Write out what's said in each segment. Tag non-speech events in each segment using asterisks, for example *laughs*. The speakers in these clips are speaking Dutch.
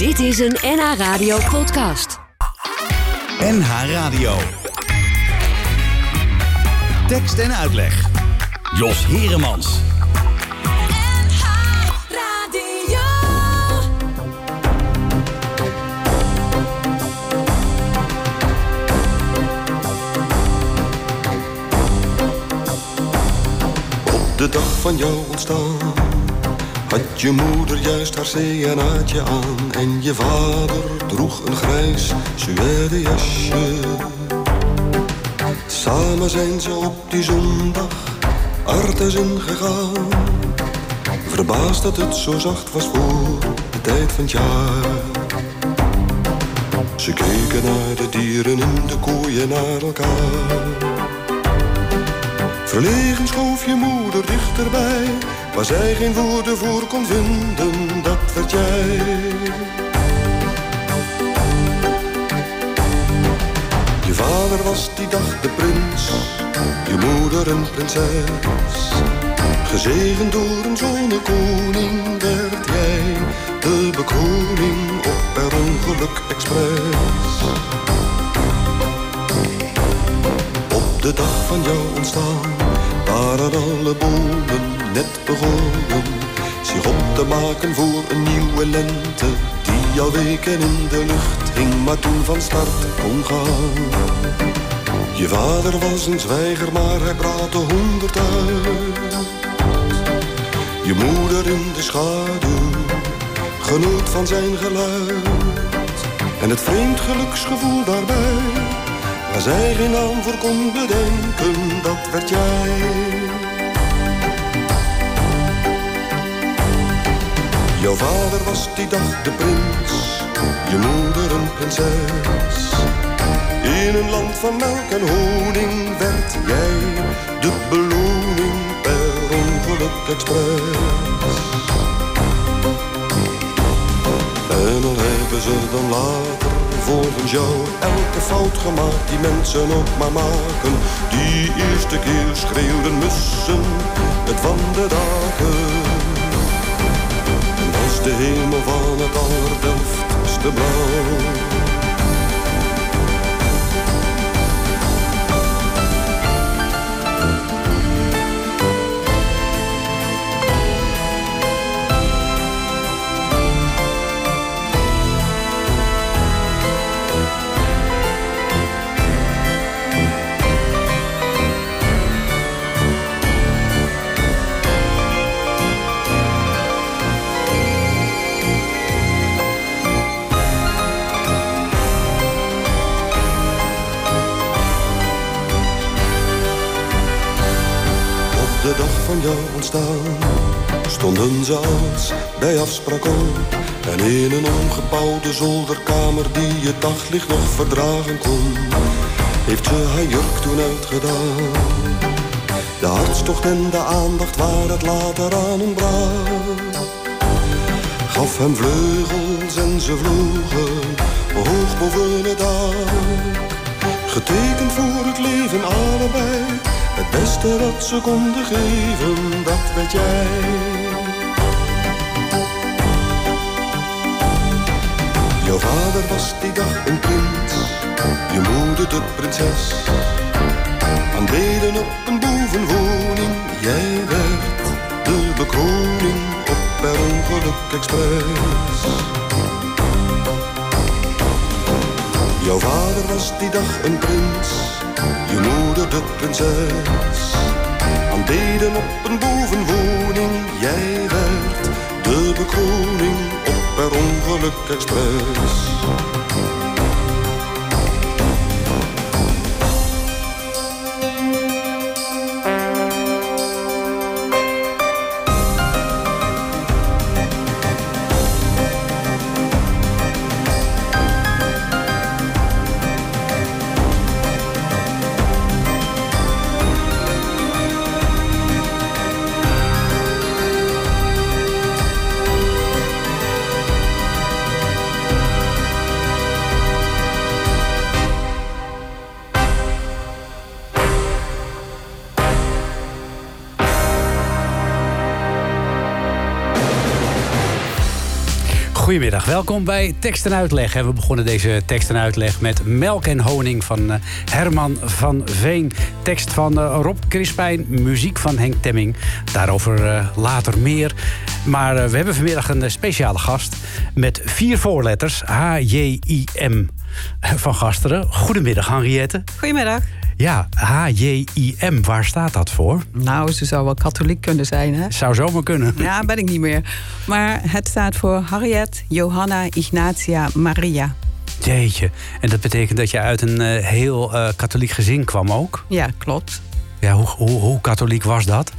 Dit is een NH Radio podcast. NH Radio. Tekst en uitleg. Jos Heremans. Op de dag van jouw ontstaan had je moeder juist haar CNA'tje aan en je vader droeg een grijs suède jasje. Samen zijn ze op die zondag artes ingegaan. Verbaasd dat het zo zacht was voor de tijd van het jaar. Ze keken naar de dieren in de koeien naar elkaar. Verlegen schoof je moeder dichterbij, waar zij geen woorden voor kon vinden, dat werd jij. Je vader was die dag de prins, je moeder een prinses. Gezegend door een zonnekoning werd jij de bekroning op per ongeluk expres. Op de dag van jouw ontstaan waren alle bomen net begonnen zich op te maken voor een nieuwe lente die al weken in de lucht hing, maar toen van start kon gaan. Je vader was een zwijger, maar hij praatte honderd uit. Je moeder in de schaduw genoot van zijn geluid en het vreemd geluksgevoel daarbij. Waar zij geen naam voor kon bedenken, dat werd jij. Jouw vader was die dag de prins, je moeder een prinses. In een land van melk en honing werd jij de beloning per ongeluk expres. En dan hebben ze dan later volgens jou elke fout gemaakt die mensen ook maar maken. Die eerste keer schreeuwden mussen het van de daken. En was de hemel van het allerdelftste blauw. Stonden ze als bij afspraak op. En in een omgebouwde zolderkamer die het daglicht nog verdragen kon, heeft ze haar jurk toen uitgedaan. De hartstocht en de aandacht waar het later aan ontbrak. Gaf hem vleugels en ze vlogen hoog boven het dak. Getekend voor het leven allebei. Het beste dat ze konden geven, dat werd jij. Jouw vader was die dag een prins, je moeder de prinses. Aanbeden op een bovenwoning, jij werd de bekroning op per ongeluk expres. Jouw vader was die dag een prins, je moeder de prinses. Aanbeden op een bovenwoning, jij werd de bekroning op per ongeluk expres. Goedemiddag, welkom bij Tekst en Uitleg. En we begonnen deze tekst en uitleg met Melk en Honing van eh, Herman van Veen. Tekst van eh, Rob Crispijn, muziek van Henk Temming. Daarover eh, later meer. Maar we hebben vanmiddag een speciale gast met vier voorletters. H-J-I-M *laughs* van Gasteren. Goedemiddag, Henriette. Goedemiddag. Ja, H-J-I-M, waar staat dat voor? Nou, ze zou wel katholiek kunnen zijn, hè? Zou zomaar kunnen. Ja, ben ik niet meer. Maar het staat voor Harriet Johanna Ignatia Maria. Jeetje. En dat betekent dat je uit een uh, heel uh, katholiek gezin kwam ook? Ja, klopt. Ja, hoe, hoe, hoe katholiek was dat?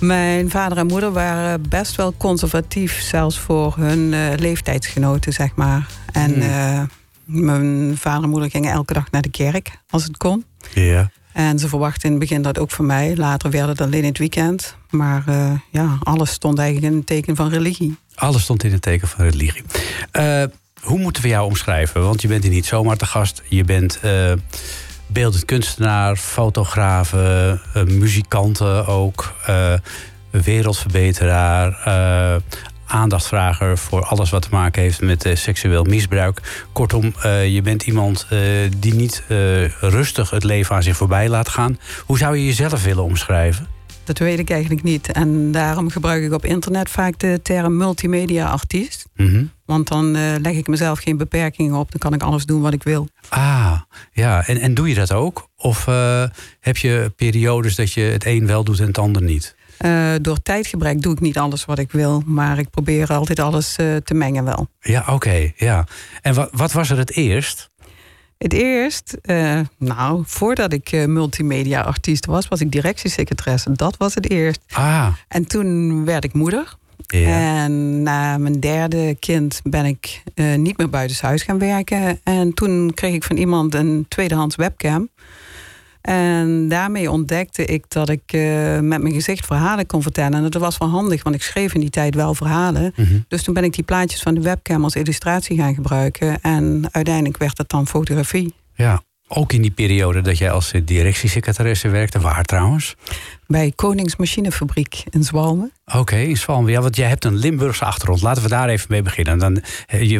Mijn vader en moeder waren best wel conservatief, zelfs voor hun uh, leeftijdsgenoten, zeg maar. En hmm. mijn vader en moeder gingen elke dag naar de kerk, als het kon. Ja. En ze verwachten in het begin dat ook van mij. Later werd het alleen in het weekend. Maar uh, ja, alles stond eigenlijk in het teken van religie. Alles stond in het teken van religie. Uh, hoe moeten we jou omschrijven? Want je bent hier niet zomaar te gast. Je bent uh, beeldend kunstenaar, fotograaf, muzikanten ook, wereldverbeteraar, aandachtvrager voor alles wat te maken heeft met uh, seksueel misbruik. Kortom, uh, je bent iemand uh, die niet rustig het leven aan zich voorbij laat gaan. Hoe zou je jezelf willen omschrijven? Dat weet ik eigenlijk niet. En daarom gebruik ik op internet vaak de term multimedia-artiest. Mm -hmm. Want dan leg ik mezelf geen beperkingen op. Dan kan ik alles doen wat ik wil. Ah, ja. En, en doe je dat ook? Of heb je periodes dat je het een wel doet en het ander niet? Uh, door tijdgebrek doe ik niet alles wat ik wil, maar ik probeer altijd alles uh, te mengen wel. Ja, oké. Okay, ja. En wat, wat was er het eerst? Het eerst, uh, nou, voordat ik multimedia-artiest was, was ik directiesecretaresse. Dat was het eerst. Ah. En toen werd ik moeder. Ja. En na mijn derde kind ben ik niet meer buitenshuis gaan werken. En toen kreeg ik van iemand een tweedehands webcam. En daarmee ontdekte ik dat ik uh, met mijn gezicht verhalen kon vertellen. En dat was wel handig, want ik schreef in die tijd wel verhalen. Mm -hmm. Dus toen ben ik die plaatjes van de webcam als illustratie gaan gebruiken. En uiteindelijk werd het dan fotografie. Ja, ook in die periode dat jij als directiesecretaresse werkte. Waar trouwens? Bij Koningsmachinefabriek in Zwalmen. Oké, okay, in Zwalmen. Ja, want jij hebt een Limburgse achtergrond. Laten we daar even mee beginnen. Dan,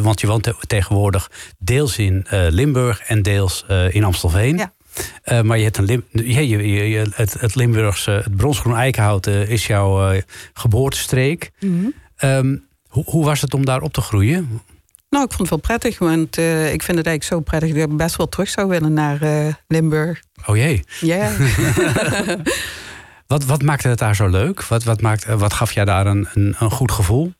want je woont tegenwoordig deels in uh, Limburg en deels uh, in Amstelveen. Ja. Uh, maar je hebt een Lim je, je, het, het Limburgse, het bronsgroen eikenhout uh, is jouw uh, geboortestreek. Mm -hmm. um, hoe, hoe was het om daar op te groeien? Nou, ik vond het wel prettig, want ik vind het eigenlijk zo prettig dat ik best wel terug zou willen naar Limburg. Oh jee. Ja. *laughs* *laughs* wat, wat maakte het daar zo leuk? Wat, wat, maakt, wat gaf jij daar een, een, een goed gevoel?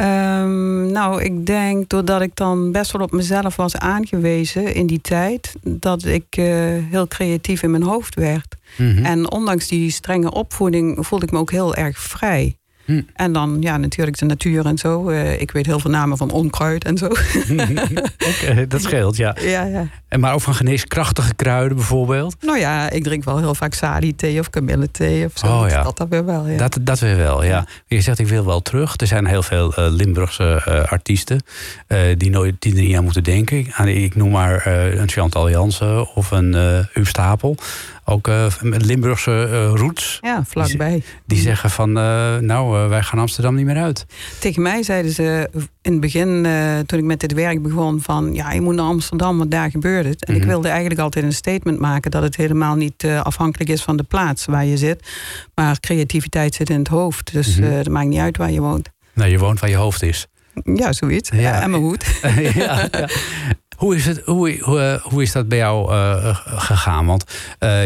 Um, nou, ik denk doordat ik dan best wel op mezelf was aangewezen in die tijd, dat ik uh, heel creatief in mijn hoofd werd. Mm -hmm. En ondanks die strenge opvoeding voelde ik me ook heel erg vrij. Hm. En dan, ja, natuurlijk de natuur en zo. Uh, ik weet heel veel namen van onkruid en zo. okay, *laughs* dat scheelt, ja. ja, ja. En maar ook van geneeskrachtige kruiden bijvoorbeeld? Nou ja, ik drink wel heel vaak sali-thee of kamillethee of zo. Oh, ja. Dat, dat weer wel, ja. Dat, dat weer wel, ja. Je zegt, ik wil wel terug. Er zijn heel veel uh, Limburgse uh, artiesten die, nooit, die er niet aan moeten denken. Ik noem maar een Chantal Jansen of een Huub Stapel. Ook Limburgse roots. Ja, vlakbij. Die, die zeggen van, nou, wij gaan Amsterdam niet meer uit. Tegen mij zeiden ze in het begin, toen ik met dit werk begon, van ja, je moet naar Amsterdam, want daar gebeurt het. En Mhm. ik wilde eigenlijk altijd een statement maken dat het helemaal niet uh, afhankelijk is van de plaats waar je zit. Maar creativiteit zit in het hoofd. Dus Mhm. uh, het maakt niet uit waar je woont. Nou, je woont waar je hoofd is. Ja, zoiets. Ja. Ja, en mijn hoed. *laughs* ja, ja. *laughs* Hoe is, het, hoe, hoe, hoe is dat bij jou uh, gegaan? Want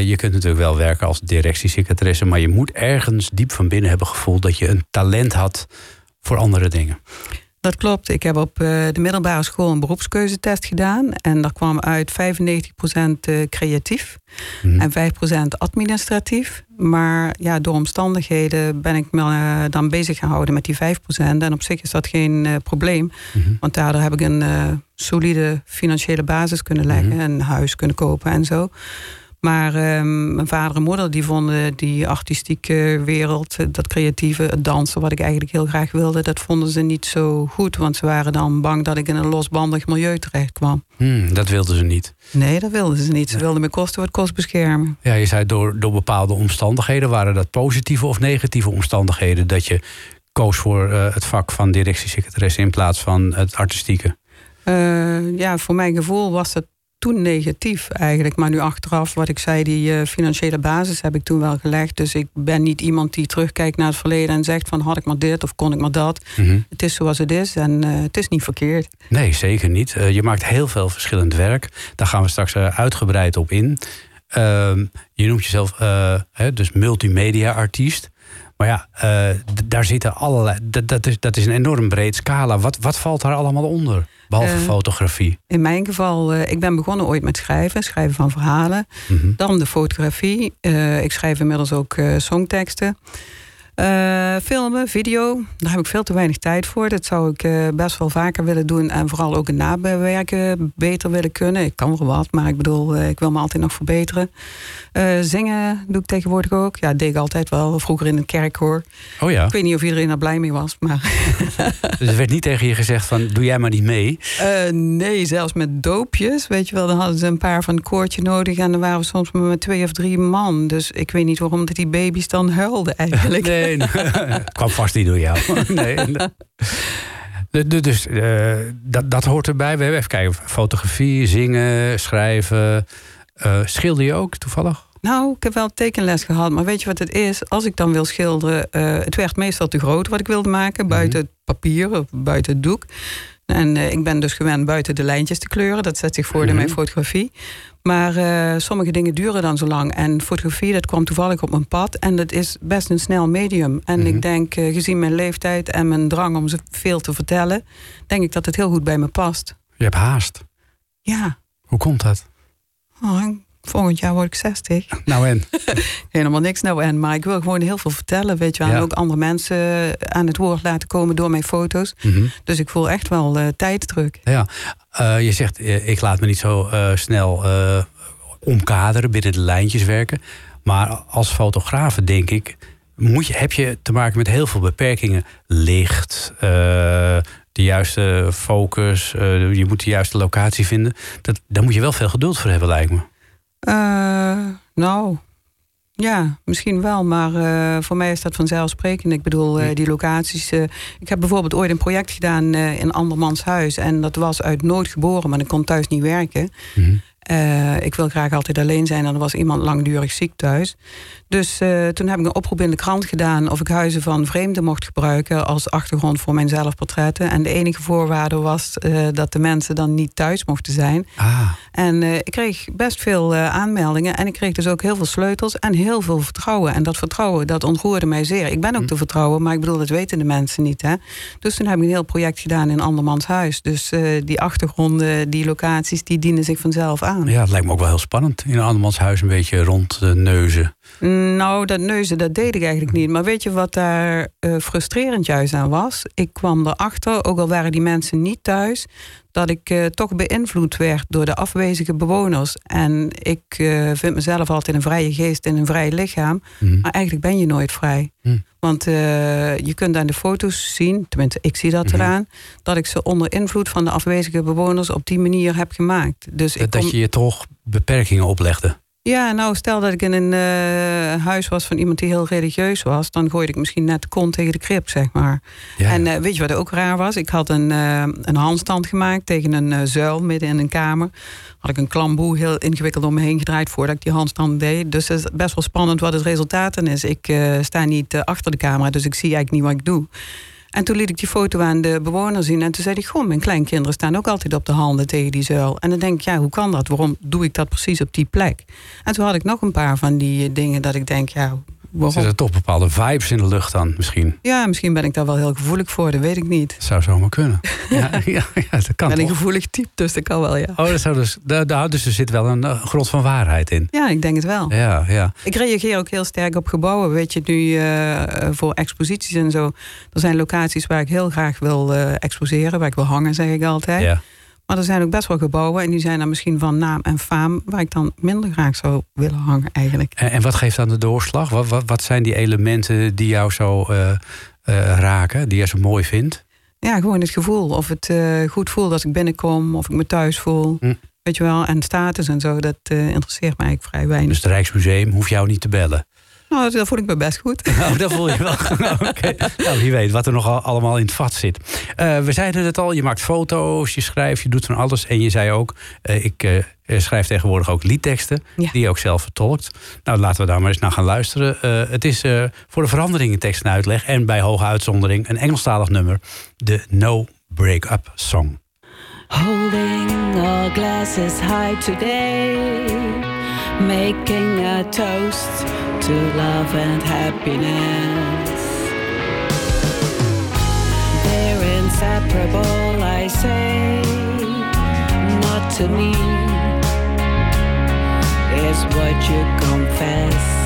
je kunt natuurlijk wel werken als directiesecretaresse, maar je moet ergens diep van binnen hebben gevoeld dat je een talent had voor andere dingen. Dat klopt. Ik heb op uh, de middelbare school een beroepskeuzetest gedaan. En daar kwam uit 95% creatief Mhm. en 5% administratief. Maar ja, door omstandigheden ben ik me uh, dan bezig gehouden met die 5%. En op zich is dat geen uh, probleem. Mhm. Want daardoor heb ik een solide financiële basis kunnen leggen. Mhm. Een huis kunnen kopen en zo. Maar um, mijn vader en moeder die vonden die artistieke wereld, dat creatieve, het dansen, wat ik eigenlijk heel graag wilde, dat vonden ze niet zo goed. Want ze waren dan bang dat ik in een losbandig milieu terecht kwam. Hmm, dat wilden ze niet. Nee, dat wilden ze niet. Ze wilden me kosten wat kost beschermen. Ja, je zei door, door bepaalde omstandigheden. Waren dat positieve of negatieve omstandigheden dat je koos voor eh, het vak van directiesecretaresse in plaats van het artistieke? Uh, ja, voor mijn gevoel was dat toen negatief eigenlijk. Maar nu achteraf, wat ik zei, die uh, financiële basis heb ik toen wel gelegd. Dus ik ben niet iemand die terugkijkt naar het verleden en zegt van had ik maar dit of kon ik maar dat. Mhm. Het is zoals het is en uh, het is niet verkeerd. Nee, zeker niet. Uh, je maakt heel veel verschillend werk. Daar gaan we straks uitgebreid op in. Ehm, je noemt jezelf hè, dus multimedia-artiest. Maar ja, daar zitten allerlei. Dat, is, dat is een enorm breed scala. Wat, wat valt daar allemaal onder? Behalve Uh, fotografie. In mijn geval, uh, ik ben begonnen ooit met schrijven, schrijven van verhalen. Mm -hmm. Dan de fotografie. Ik schrijf inmiddels ook songteksten. Uh, filmen, video, daar heb ik veel te weinig tijd voor. Dat zou ik uh, best wel vaker willen doen. En vooral ook het nabewerken beter willen kunnen. Ik kan wel wat, maar ik bedoel, uh, ik wil me altijd nog verbeteren. zingen doe ik tegenwoordig ook. Ja, dat deed ik altijd wel. Vroeger in een kerkkoor. Oh ja? Ik weet niet of iedereen er blij mee was. Maar *laughs* dus er werd niet tegen je gezegd van, doe jij maar niet mee? nee, zelfs met doopjes. Weet je wel, dan hadden ze een paar van een koortje nodig. En dan waren we soms maar met twee of drie man. Dus ik weet niet waarom die baby's dan huilden eigenlijk. Nee. Nee, het *laughs* kwam vast niet door jou. *laughs* nee. Dus uh, dat, dat hoort erbij. We hebben even kijken. Fotografie, zingen, schrijven. Uh, schilder je ook toevallig? Nou, ik heb wel tekenles gehad. Maar weet je wat het is? Als ik dan wil schilderen... Uh, het werd meestal te groot wat ik wilde maken. Buiten het papier of buiten het doek. En ik ben dus gewend buiten de lijntjes te kleuren. Dat zet zich voor mm -hmm. in mijn fotografie. Maar uh, sommige dingen duren dan zo lang. En fotografie, dat kwam toevallig op mijn pad. En dat is best een snel medium. En Mhm. mm -hmm. ik denk, uh, gezien mijn leeftijd en mijn drang om veel te vertellen... denk ik dat het heel goed bij me past. Je hebt haast. Ja. Hoe komt dat? Oh, volgend jaar word ik 60. *laughs* Nou en? *laughs* Helemaal niks nou en. Maar ik wil gewoon heel veel vertellen, weet je wel. Ja. En ook andere mensen aan het woord laten komen door mijn foto's. Mm -hmm. Dus ik voel echt wel uh, tijddruk. Ja, uh, je zegt, ik laat me niet zo uh, snel omkaderen, binnen de lijntjes werken. Maar als fotograaf denk ik, moet je, heb je te maken met heel veel beperkingen. Licht, de juiste focus, je moet de juiste locatie vinden. Dat, daar moet je wel veel geduld voor hebben, lijkt me. Uh, nou, ja, misschien wel, maar uh, voor mij is dat vanzelfsprekend. Ik bedoel, uh, die locaties. Ik heb bijvoorbeeld ooit een project gedaan in andermans huis. En dat was uit nood geboren, maar ik kon thuis niet werken. -hmm. Uh, ik wil graag altijd alleen zijn en er was iemand langdurig ziek thuis. Dus uh, toen heb ik een oproep in de krant gedaan of ik huizen van vreemden mocht gebruiken als achtergrond voor mijn zelfportretten. En de enige voorwaarde was uh, dat de mensen dan niet thuis mochten zijn. Ah. En ik kreeg best veel aanmeldingen en ik kreeg dus ook heel veel sleutels en heel veel vertrouwen. En dat vertrouwen, dat ontroerde mij zeer. Ik ben ook te vertrouwen, maar ik bedoel, dat weten de mensen niet. Hè? Dus toen heb ik een heel project gedaan in andermans huis. Dus die achtergronden, die locaties, die dienen zich vanzelf aan. Ja, het lijkt me ook wel heel spannend. In een andermans huis een beetje rond neuzen. Nou, dat neuzen, dat deed ik eigenlijk niet. Maar weet je wat daar uh, frustrerend juist aan was? Ik kwam erachter, ook al waren die mensen niet thuis... dat ik uh, toch beïnvloed werd door de afwezige bewoners. En ik uh, vind mezelf altijd een vrije geest en een vrij lichaam. Mm. Maar eigenlijk ben je nooit vrij. Mm. Want je kunt aan de foto's zien, tenminste ik zie dat Mhm. eraan... Mm -hmm. dat ik ze onder invloed van de afwezige bewoners op die manier heb gemaakt. Dus dat, ik dat je je toch beperkingen oplegde? Ja, nou, stel dat ik in een uh, huis was van iemand die heel religieus was... dan gooide ik misschien net de kont tegen de krip, zeg maar. Ja. En uh, weet je wat ook raar was? Ik had een, uh, een handstand gemaakt tegen een zuil midden in een kamer. Had ik een klamboe heel ingewikkeld om me heen gedraaid... voordat ik die handstand deed. Dus het is best wel spannend wat het resultaat dan is. Ik eh, sta niet achter de camera, dus ik zie eigenlijk niet wat ik doe. En toen liet ik die foto aan de bewoner zien. En toen zei hij, goh, mijn kleinkinderen staan ook altijd op de handen tegen die zuil. En dan denk ik, ja, hoe kan dat? Waarom doe ik dat precies op die plek? En toen had ik nog een paar van die dingen dat ik denk, ja, waarom? Zitten er toch bepaalde vibes in de lucht dan misschien? Ja, misschien ben ik daar wel heel gevoelig voor, dat weet ik niet. Dat zou zomaar kunnen. *laughs* ja, *laughs* ja, ja, dat kan Ik ben een gevoelig type, dus dat kan wel, ja. Oh, dat zou dus, daar, dus er zit wel een uh, grond van waarheid in. Ja, ik denk het wel. Ja, ja. Ik reageer ook heel sterk op gebouwen. Weet je, nu eh, eh, voor exposities en zo. Er zijn locaties waar ik heel graag wil eh, exposeren, waar ik wil hangen, zeg ik altijd. ja. Maar er zijn ook best wel gebouwen en die zijn dan misschien van naam en faam, waar ik dan minder graag zou willen hangen eigenlijk. En, en wat geeft dan de doorslag? Wat, wat, wat zijn die elementen die jou zo eh, eh, raken, die je zo mooi vindt? Ja, gewoon het gevoel. Of het eh, goed voelt als ik binnenkom, of ik me thuis voel. Hm. Weet je wel, en status en zo, dat interesseert mij eigenlijk vrij weinig. Dus het Rijksmuseum hoeft jou niet te bellen. Nou, dat voel ik me best goed. *laughs* Oh, dat voel je wel. *laughs* Nou, oké. Nou, wie weet wat er nog allemaal in het vat zit. Eh, we zeiden het al, je maakt foto's, je schrijft, je doet van alles. En je zei ook, eh, ik eh, schrijf tegenwoordig ook liedteksten, die je ook zelf vertolkt. Nou, laten we daar maar eens naar gaan luisteren. het is voor de verandering in tekst en uitleg en bij hoge uitzondering een Engelstalig nummer, de No Break-up Song. Holding our glasses high today making a toast to love and happiness. They're inseparable, I say, not to me, is what you confess.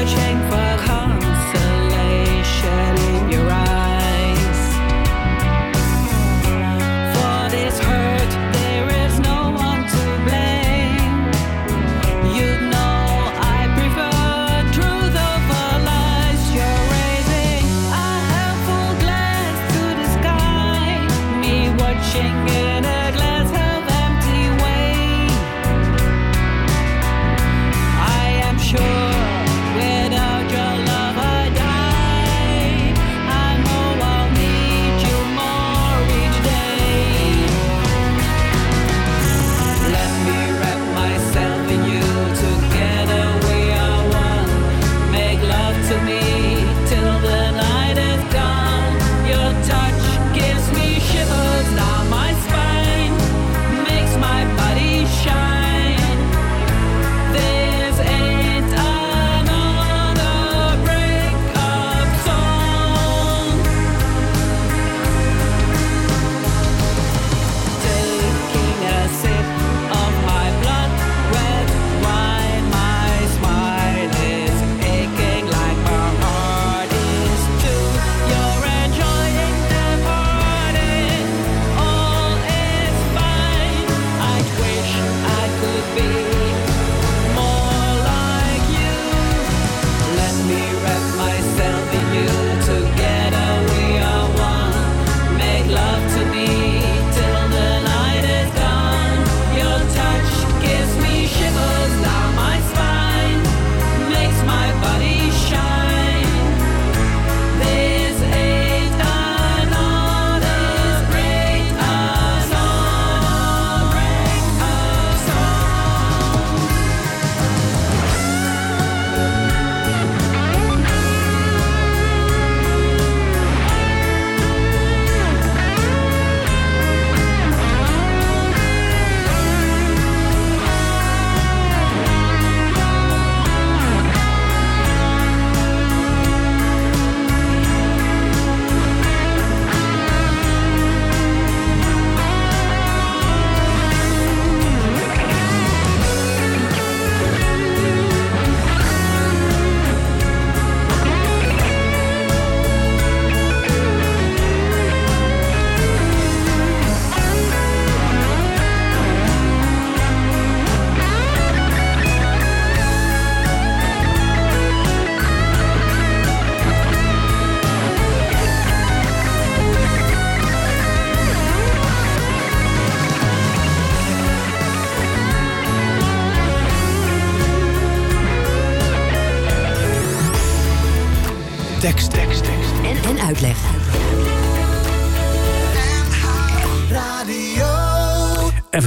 I chain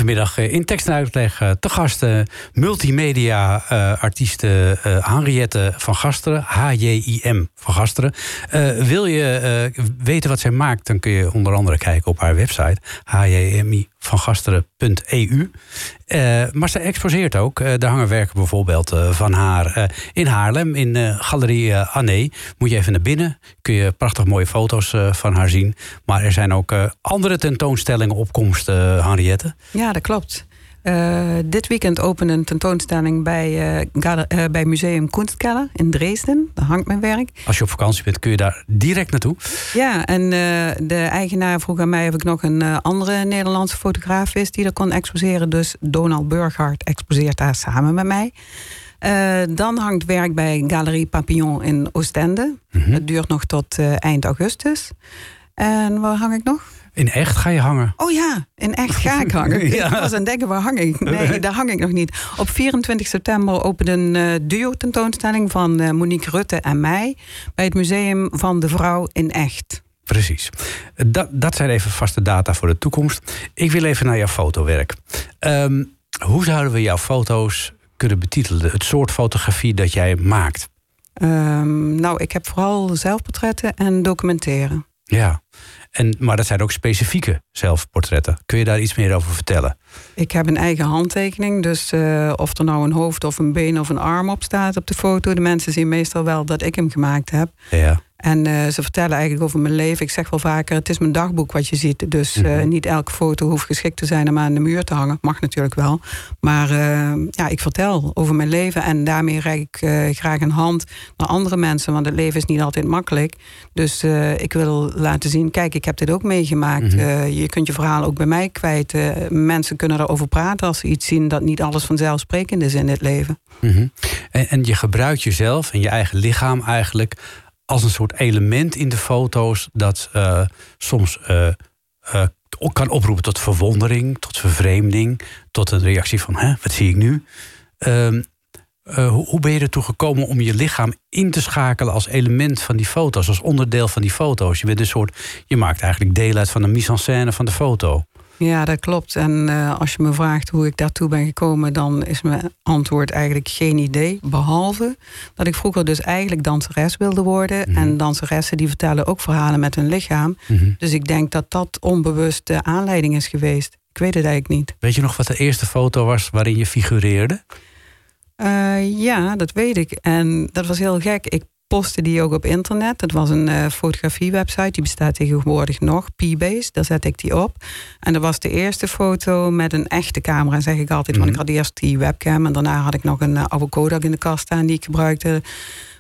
vanmiddag eh, in tekst en uitleg eh, te gasten multimedia-artiesten Henriette van Gasteren, H-J-I-M van Gasteren. Eh, wil je eh, weten wat zij maakt, dan kun je onder andere kijken op haar website hjmi van gasteren.eu. Eh, maar ze exposeert ook. Daar hangen werken bijvoorbeeld van haar in Haarlem, in Galerie Anne. Moet je even naar binnen, kun je prachtig mooie foto's van haar zien. Maar er zijn ook andere tentoonstellingen op komst, eh, Henriette. Ja, dat klopt. Eh, dit weekend opent een tentoonstelling bij, eh, eh, bij Museum Kunstkeller in Dresden. Daar hangt mijn werk. Als je op vakantie bent, kun je daar direct naartoe. Ja, en de eigenaar vroeg aan mij of ik nog een andere Nederlandse fotograaf wist die er kon exposeren. Dus Donald Burghardt exposeert daar samen met mij. Dan hangt werk bij Galerie Papillon in Oostende. Dat duurt nog tot eind augustus. En waar hang ik nog? In echt ga je hangen. Oh ja, in echt ga ik hangen. *laughs* Ja. Ik was aan denken, waar hang ik? Nee, daar hang ik nog niet. Op 24 september opent een eh, duo-tentoonstelling van eh, Monique Rutte en mij... bij het Museum van de Vrouw in Echt. Precies. Dat, dat zijn even vaste data voor de toekomst. Ik wil even naar jouw fotowerk. Ehm, hoe zouden we jouw foto's kunnen betitelen? Het soort fotografie dat jij maakt. Ehm, nou, ik heb vooral zelfportretten en documenteren. Ja. En, maar dat zijn ook specifieke zelfportretten. Kun je daar iets meer over vertellen? Ik heb een eigen handtekening, dus eh, of er nou een hoofd of een been of een arm op staat op de foto... de mensen zien meestal wel dat ik hem gemaakt heb. Ja. En eh, ze vertellen eigenlijk over mijn leven. Ik zeg wel vaker, het is mijn dagboek wat je ziet. Dus eh, Mhm. niet elke foto hoeft geschikt te zijn om aan de muur te hangen. Mag natuurlijk wel. Maar eh, ja, ik vertel over mijn leven. En daarmee reik ik graag een hand naar andere mensen. Want het leven is niet altijd makkelijk. Dus ik wil laten zien, kijk, ik heb dit ook meegemaakt. Mhm. Je kunt je verhaal ook bij mij kwijt. Mensen kunnen erover praten als ze iets zien... dat niet alles vanzelfsprekend is in dit leven. Mhm. en, en je gebruikt jezelf en je eigen lichaam eigenlijk als een soort element in de foto's dat eh, soms ook kan oproepen tot verwondering, tot vervreemding, tot een reactie van hè, wat zie ik nu? Ehm, eh, hoe, hoe ben je ertoe gekomen om je lichaam in te schakelen als element van die foto's, als onderdeel van die foto's? Je bent een soort, je maakt eigenlijk deel uit van de mise-en-scène van de foto. Ja, dat klopt. En eh, als je me vraagt hoe ik daartoe ben gekomen, dan is mijn antwoord eigenlijk geen idee. Behalve dat ik vroeger dus eigenlijk danseres wilde worden. Mhm. En danseressen die vertellen ook verhalen met hun lichaam. Dus ik denk dat dat onbewust de aanleiding is geweest. Ik weet het eigenlijk niet. Weet je nog wat de eerste foto was waarin je figureerde? Eh, ja, dat weet ik. En dat was heel gek. Ik postte die ook op internet. Het was een eh, fotografiewebsite. Die bestaat tegenwoordig nog. P-Base. Daar zet ik die op. En dat was de eerste foto met een echte camera, zeg ik altijd. Want ik had eerst die webcam. En daarna had ik nog een uh, oude Kodak in de kast staan die ik gebruikte.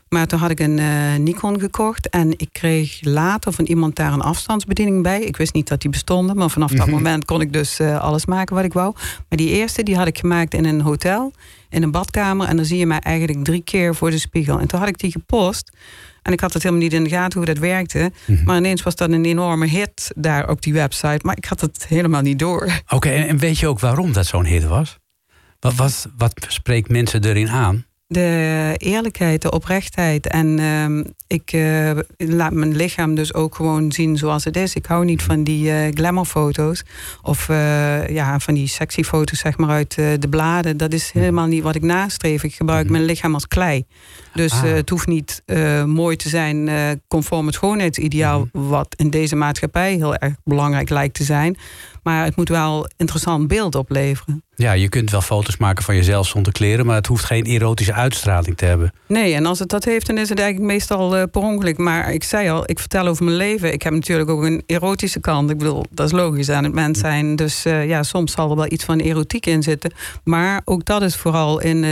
Maar toen had ik een uh, Nikon gekocht. En ik kreeg later van iemand daar een afstandsbediening bij. Ik wist niet dat die bestonden. Maar vanaf dat moment kon ik dus uh, alles maken wat ik wou. Maar die eerste die had ik gemaakt in een hotel. In een badkamer. En dan zie je mij eigenlijk drie keer voor de spiegel. En toen had ik die gepost. En ik had het helemaal niet in de gaten hoe dat werkte. Mm-hmm. Maar ineens was dat een enorme hit daar op die website. Maar ik had het helemaal niet door. Oké, okay, en weet je ook waarom dat zo'n hit was? Wat, wat, wat spreekt mensen erin aan? De eerlijkheid, de oprechtheid. En uh, ik uh, laat mijn lichaam dus ook gewoon zien zoals het is. Ik hou niet van die uh, glamourfoto's. Of uh, ja, van die sexy foto's zeg maar uit de bladen. Dat is helemaal niet wat ik nastreef. Ik gebruik mijn lichaam als klei. Dus ah. het hoeft niet mooi te zijn conform het schoonheidsideaal... wat in deze maatschappij heel erg belangrijk lijkt te zijn. Maar het moet wel interessant beeld opleveren. Ja, je kunt wel foto's maken van jezelf zonder kleren, maar het hoeft geen erotische uitstraling te hebben. Nee, en als het dat heeft, dan is het eigenlijk meestal uh, per ongeluk. Maar ik zei al, ik vertel over mijn leven. Ik heb natuurlijk ook een erotische kant. Ik bedoel, dat is logisch aan het mens zijn. Dus uh, ja, soms zal er wel iets van erotiek in zitten. Maar ook dat is vooral in uh,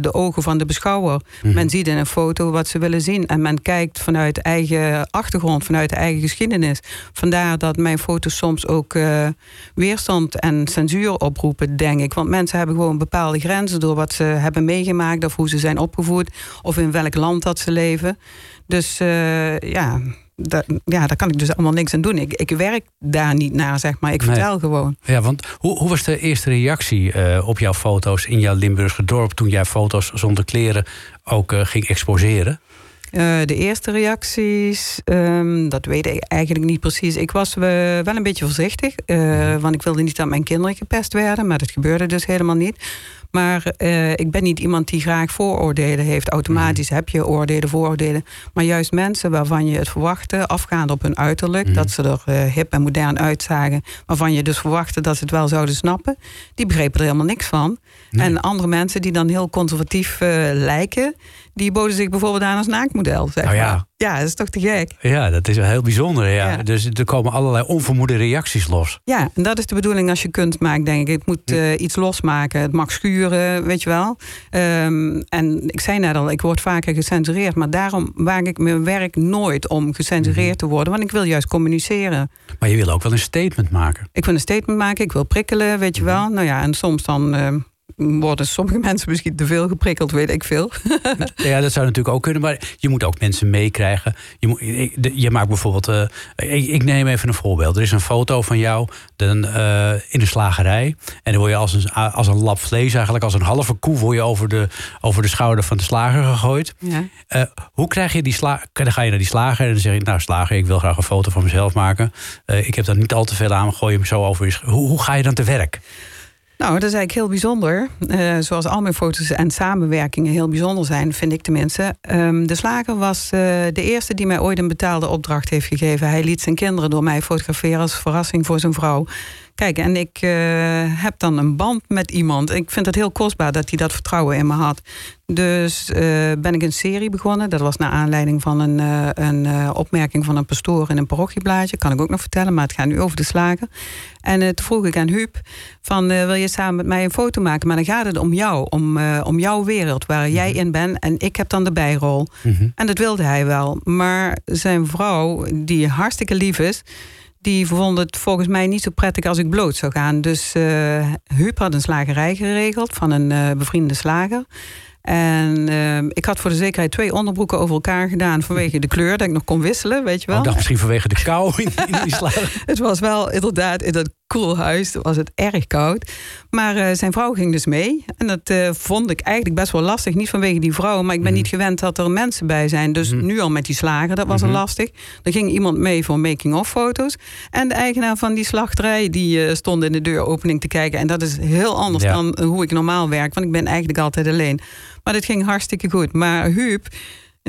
de ogen van de beschouwer. Mm. Men ziet in een foto wat ze willen zien. En men kijkt vanuit eigen achtergrond, vanuit de eigen geschiedenis. Vandaar dat mijn foto's soms ook weerstand en censuur oproepen, denk ik. Want mensen hebben gewoon bepaalde grenzen door wat ze hebben meegemaakt of hoe ze zijn opgevoed of in welk land dat ze leven. Dus uh, ja, ja, daar kan ik dus allemaal niks aan doen. Ik, ik werk daar niet naar, zeg maar. Ik vertel gewoon. Ja, want hoe, hoe was de eerste reactie uh, op jouw foto's in jouw Limburgse dorp toen jij foto's zonder kleren ook uh, ging exposeren? Eh, de eerste reacties, ehm, dat weet ik eigenlijk niet precies. Ik was wel een beetje voorzichtig, eh, want ik wilde niet dat mijn kinderen gepest werden, maar dat gebeurde dus helemaal niet. Maar eh, ik ben niet iemand die graag vooroordelen heeft. Automatisch heb je oordelen, vooroordelen. Maar juist mensen waarvan je het verwachtte, afgaande op hun uiterlijk, Mhm. dat ze er eh, hip en modern uitzagen, waarvan je dus verwachtte dat ze het wel zouden snappen, die begrepen er helemaal niks van. Nee. En andere mensen die dan heel conservatief eh, lijken, die boden zich bijvoorbeeld aan als naaktmodel. Zeg Nou ja. Ja, dat is toch te gek. Ja, dat is wel heel bijzonder. Ja. Ja. Dus er komen allerlei onvermoede reacties los. Ja, en dat is de bedoeling als je kunst maakt, denk ik. Het moet eh, iets losmaken. Het mag schuren, weet je wel. Ehm, en ik zei net al, ik word vaker gecensureerd. Maar daarom waag ik mijn werk nooit om gecensureerd te worden. Want ik wil juist communiceren. Maar je wil ook wel een statement maken. Ik wil een statement maken, ik wil prikkelen, weet je wel. Nou ja, en soms dan... ehm, worden sommige mensen misschien te veel geprikkeld, weet ik veel. *laughs* Ja, dat zou natuurlijk ook kunnen. Maar je moet ook mensen meekrijgen. Je, je maakt bijvoorbeeld... eh, ik, ik neem even een voorbeeld. Er is een foto van jou dan, eh, in de slagerij. En dan word je als een, als een lap vlees, eigenlijk als een halve koe... word je over de, over de schouder van de slager gegooid. Ja. Eh, hoe krijg je die slager? Dan ga je naar die slager en dan zeg je... nou slager, ik wil graag een foto van mezelf maken. Ik heb daar niet al te veel aan, gooi hem zo over je hoe, hoe ga je dan te werk? Nou, dat is eigenlijk heel bijzonder. Eh, zoals al mijn foto's en samenwerkingen heel bijzonder zijn, vind ik tenminste. Ehm, de slager was eh, de eerste die mij ooit een betaalde opdracht heeft gegeven. Hij liet zijn kinderen door mij fotograferen als verrassing voor zijn vrouw. Kijk, en ik eh, heb dan een band met iemand. Ik vind het heel kostbaar dat hij dat vertrouwen in me had. Dus eh, ben ik een serie begonnen. Dat was naar aanleiding van een, eh, een opmerking van een pastoor in een parochieblaadje. Kan ik ook nog vertellen, maar het gaat nu over de slager. En toen vroeg ik aan Huub van wil je samen met mij een foto maken? Maar dan gaat het om jou, om, om jouw wereld waar jij in bent. En ik heb dan de bijrol. En dat wilde hij wel. Maar zijn vrouw, die hartstikke lief is... die vond het volgens mij niet zo prettig als ik bloot zou gaan. Dus eh Huub had een slagerij geregeld van een eh, bevriende slager. En eh, ik had voor de zekerheid twee onderbroeken over elkaar gedaan... vanwege de kleur, dat ik nog kon wisselen, weet je wel. Ik dacht misschien vanwege de kou in, in die *laughs* slager. Het was wel inderdaad in dat koelhuis was het erg koud. Maar eh, zijn vrouw ging dus mee. En dat eh, vond ik eigenlijk best wel lastig. Niet vanwege die vrouw, maar ik ben niet gewend dat er mensen bij zijn. Dus nu al met die slager, dat was al lastig. Er ging iemand mee voor making-of foto's. En de eigenaar van die slachterij, die eh, stond in de deuropening te kijken. En dat is heel anders Ja. dan hoe ik normaal werk. Want ik ben eigenlijk altijd alleen. Maar dit ging hartstikke goed. Maar Huub...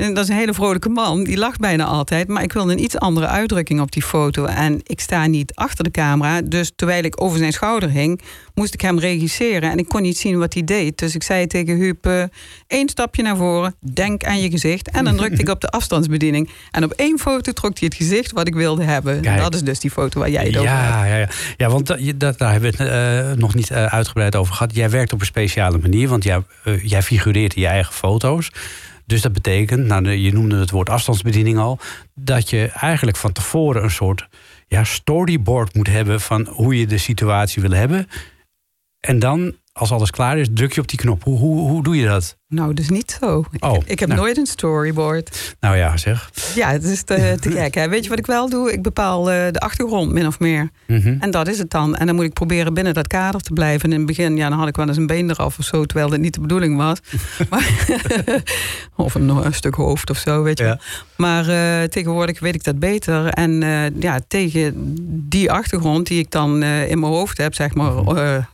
En dat is een hele vrolijke man, die lacht bijna altijd. Maar ik wilde een iets andere uitdrukking op die foto. En ik sta niet achter de camera. Dus terwijl ik over zijn schouder hing, moest ik hem regisseren. En ik kon niet zien wat hij deed. Dus ik zei tegen Huub, eh, één stapje naar voren, denk aan je gezicht. En dan drukte ik op de afstandsbediening. En op één foto trok hij het gezicht wat ik wilde hebben. Kijk. Dat is dus die foto waar jij het over hebt. Ja, ja, ja. ja, want dat, daar hebben we het eh, nog niet eh, uitgebreid over gehad. Jij werkt op een speciale manier, want jij, jij figureert in je eigen foto's. Dus dat betekent, nou, je noemde het woord afstandsbediening al, dat je eigenlijk van tevoren een soort ja, storyboard moet hebben van hoe je de situatie wil hebben. En dan, als alles klaar is, druk je op die knop. Hoe, hoe, hoe doe je dat? Nou, dus niet zo. Ik, Oh, heb, ik heb nou. nooit een storyboard. Nou ja, zeg. Ja, het is te, te *laughs* gek. Hè? Weet je wat ik wel doe? Ik bepaal eh, de achtergrond, min of meer. Mhm. En dat is het dan. En dan moet ik proberen binnen dat kader te blijven. En in het begin ja, dan had ik wel eens een been eraf of zo, terwijl dat niet de bedoeling was. *laughs* maar, *laughs* of een, een stuk hoofd of zo, weet je. Ja. wel. Maar eh, tegenwoordig weet ik dat beter. En eh, ja, tegen die achtergrond die ik dan eh, in mijn hoofd heb, zeg maar, eh, eh,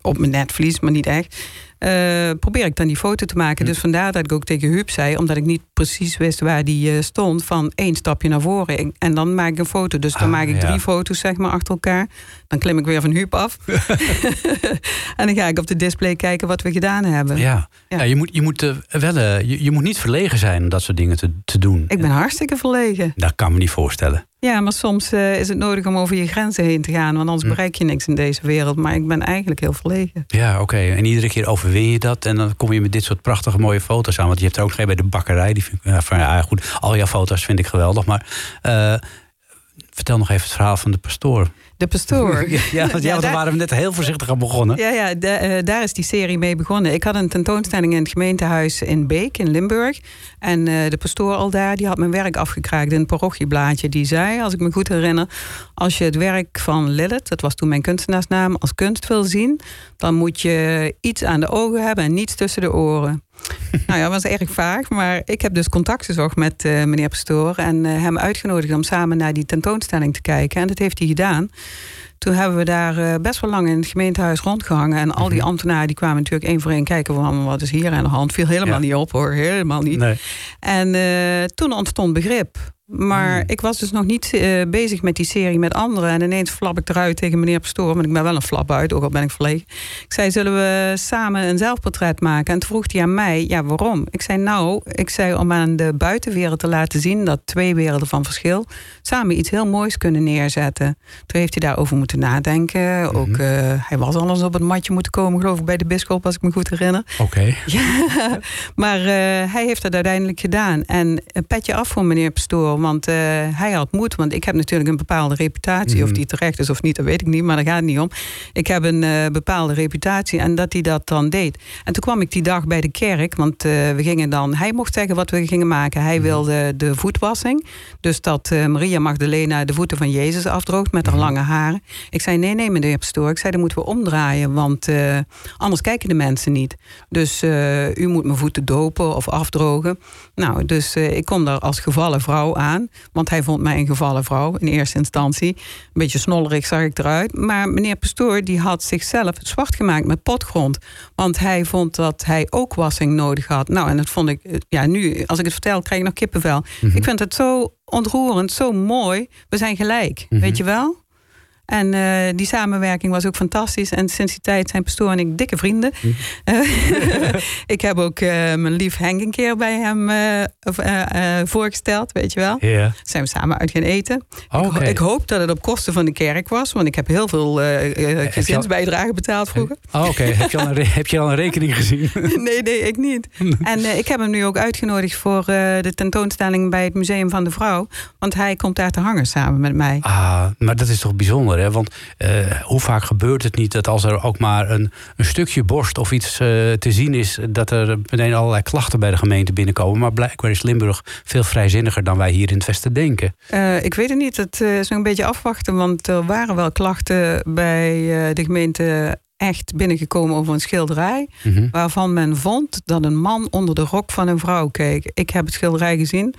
op mijn netvlies, maar niet echt. Eh, probeer ik dan die foto te maken. Dus vandaar dat ik ook tegen Huub zei, omdat ik niet precies wist waar die eh, stond, van één stapje naar voren. En dan maak ik een foto. Dus dan Ah, maak ik ja. drie foto's zeg maar achter elkaar. Dan klim ik weer van Huub af. *laughs* *laughs* en dan ga ik op de display kijken wat we gedaan hebben. Ja, Ja. ja. je moet, je, moet, eh, wel, eh, je, je moet niet verlegen zijn om dat soort dingen te, te doen. Ik ben hartstikke verlegen. Dat kan me niet voorstellen. Ja, maar soms eh, is het nodig om over je grenzen heen te gaan. Want anders Hm. bereik je niks in deze wereld. Maar ik ben eigenlijk heel verlegen. Ja, oké. En iedere keer overwin je dat. En dan kom je met dit soort prachtige mooie foto's aan. Want je hebt er ook geen bij de bakkerij. Die vind ik, van, ja, goed, al jouw foto's vind ik geweldig. Maar vertel nog even het verhaal van de pastoor. De pastoor. *laughs* Ja, ja, want ja, want daar waren we net heel voorzichtig aan begonnen. Ja, ja eh, daar is die serie mee begonnen. Ik had een tentoonstelling in het gemeentehuis in Beek in Limburg. En eh, de pastoor al daar, die had mijn werk afgekraakt in het parochieblaadje. Die zei, als ik me goed herinner... als je het werk van Lilith, dat was toen mijn kunstenaarsnaam... als kunst wil zien, dan moet je iets aan de ogen hebben en niets tussen de oren. *laughs* nou ja, dat was erg vaag. Maar ik heb dus contact gezocht met eh, meneer Pastoor. En eh, hem uitgenodigd om samen naar die tentoonstelling te kijken. En dat heeft hij gedaan. Toen hebben we daar eh, best wel lang in het gemeentehuis rondgehangen. En al die Mhm. ambtenaren die kwamen natuurlijk één voor één kijken van wat is hier aan de hand. Viel helemaal Ja. niet op hoor, helemaal niet. Nee. En toen ontstond begrip. Maar Hmm. ik was dus nog niet eh, bezig met die serie met anderen. En ineens flap ik eruit tegen meneer Pastoor. Want ik ben wel een flap uit, ook al ben ik verlegen. Ik zei, zullen we samen een zelfportret maken? En toen vroeg hij aan mij, ja waarom? Ik zei, nou, ik zei om aan de buitenwereld te laten zien... dat twee werelden van verschil samen iets heel moois kunnen neerzetten. Toen heeft hij daarover moeten nadenken. Ook, Mhm. eh, hij was al eens op het matje moeten komen, geloof ik, bij de bischop... als ik me goed herinner. Oké. *laughs* Ja, maar eh, hij heeft het uiteindelijk gedaan. En een petje af voor meneer Pastoor, want eh, hij had moed. Want ik heb natuurlijk een bepaalde reputatie. Of Mhm. die terecht is of niet, dat weet ik niet, maar daar gaat het niet om. Ik heb een eh, bepaalde reputatie en dat hij dat dan deed. En toen kwam ik die dag bij de kerk, want eh, we gingen dan... Hij mocht zeggen wat we gingen maken. Hij wilde de voetwassing. Dus dat Maria Magdalena de voeten van Jezus afdroogt met haar lange haren. Ik zei, nee, nee, meneer Pastoor. Ik zei, dat moeten we omdraaien, want anders kijken de mensen niet. Dus u moet mijn voeten dopen of afdrogen. Nou, dus ik kom daar als gevallen vrouw aan. Want hij vond mij een gevallen vrouw in eerste instantie. Een beetje snollerig zag ik eruit. Maar meneer Pastoor die had zichzelf zwart gemaakt met potgrond. Want hij vond dat hij ook wassing nodig had. Nou, en dat vond ik, eh, ja, nu, als ik het vertel, krijg ik nog kippenvel. Ik vind het zo ontroerend, zo mooi. We zijn gelijk, Mhm. weet je wel? En eh, die samenwerking was ook fantastisch. En sinds die tijd zijn pastoor en ik dikke vrienden. Eh, *laughs* ik heb ook eh, mijn lief Henk een keer bij hem eh, voorgesteld, weet je wel. Ja. Zijn we samen uit gaan eten. Ik, ik hoop dat het op kosten van de kerk was. Want ik heb heel veel gezinsbijdragen betaald vroeger. Oh, Oké, *laughs* heb, je al een re- heb je al een rekening gezien? *laughs* Nee, nee, ik niet. En ik heb hem nu ook uitgenodigd voor de tentoonstelling bij het Museum van de Vrouw. Want hij komt daar te hangen samen met mij. Ah, maar dat is toch bijzonder, hè? Want eh, hoe vaak gebeurt het niet dat als er ook maar een, een stukje borst of iets eh, te zien is, dat er meteen allerlei klachten bij de gemeente binnenkomen. Maar blijkbaar is Limburg veel vrijzinniger dan wij hier in het Westen denken. Eh, ik weet het niet. Het is nog een beetje afwachten. Want er waren wel klachten bij de gemeente echt binnengekomen over een schilderij. Mhm. Waarvan men vond dat een man onder de rok van een vrouw keek. Ik heb het schilderij gezien.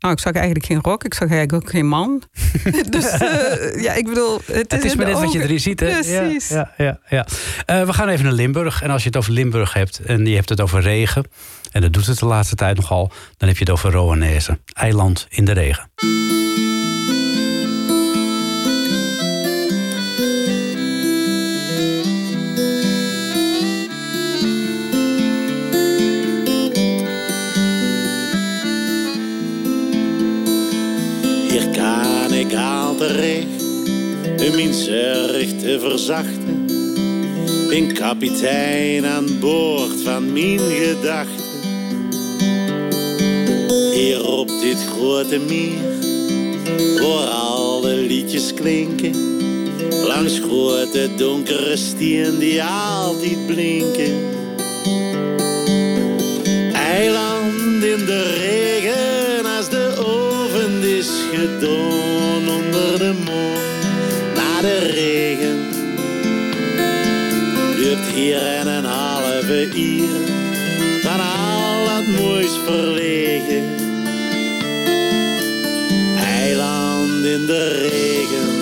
Nou, ik zag eigenlijk geen rok. Ik zag eigenlijk ook geen man. *laughs* dus eh, ja, ik bedoel... Het, Het is maar net wat je erin ziet, hè? Precies. Ja, ja, ja, ja. Eh, we gaan even naar Limburg. En als je het over Limburg hebt en je hebt het over regen... en dat doet het de laatste tijd nogal... dan heb je het over Roanese. Eiland in de regen. Terecht om mijn zorg te verzachten. Ben kapitein aan boord van mijn gedachten. Hier op dit grote meer, waar al de liedjes klinken. Langs grote donkere stien die altijd blinken. Eiland in de regen als de oven is gedaan onder de maan na de regen. Duurt hier en een halve uur, dan al dat moois verlegen. Eiland in de regen.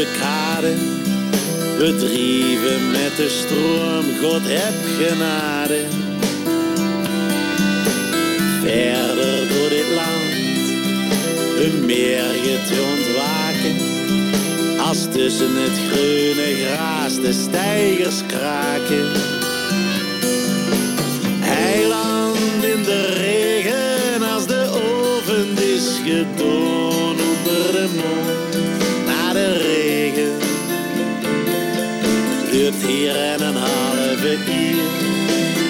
De kade. Met de stroom, God heb genade. Verder door dit land, een meerje te ontwaken. Als tussen het groene gras de stijgers kraken. Eiland in de regen als de oven is gedaan onder de maan Duurt hier en een halve uur